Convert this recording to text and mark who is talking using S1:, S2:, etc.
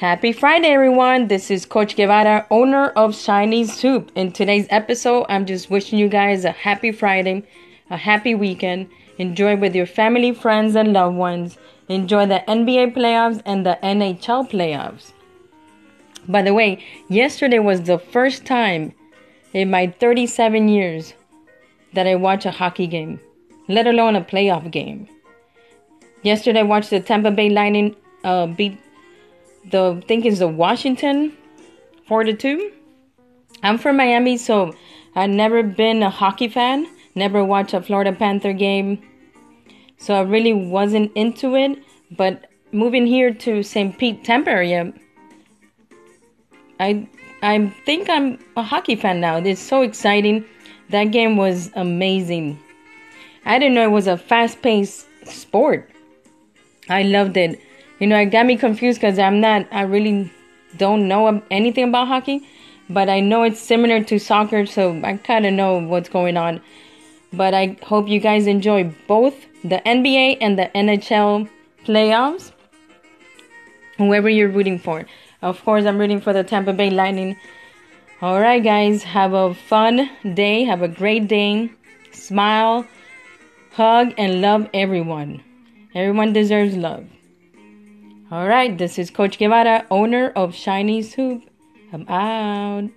S1: Happy Friday, everyone. This is Coach Guevara, owner of Shiny Soup. In today's episode, I'm just wishing you guys a happy Friday, a happy weekend. Enjoy with your family, friends, and loved ones. Enjoy the NBA playoffs and the NHL playoffs. By the way, yesterday was the first time in my 37 years that I watched a hockey game, let alone a playoff game. Yesterday, I watched the Tampa Bay Lightning uh, beat the I think the Washington four to two. I'm from Miami, so I've never been a hockey fan. Never watched a Florida Panther game, so I really wasn't into it. But moving here to St. Pete, Tampa area, I I think I'm a hockey fan now. It's so exciting. That game was amazing. I didn't know it was a fast-paced sport. I loved it. You know, it got me confused because I'm not, I really don't know anything about hockey, but I know it's similar to soccer, so I kind of know what's going on. But I hope you guys enjoy both the NBA and the NHL playoffs. Whoever you're rooting for. Of course, I'm rooting for the Tampa Bay Lightning. All right, guys, have a fun day. Have a great day. Smile, hug, and love everyone. Everyone deserves love. All right, this is Coach Guevara, owner of Shiny Soup. I'm out.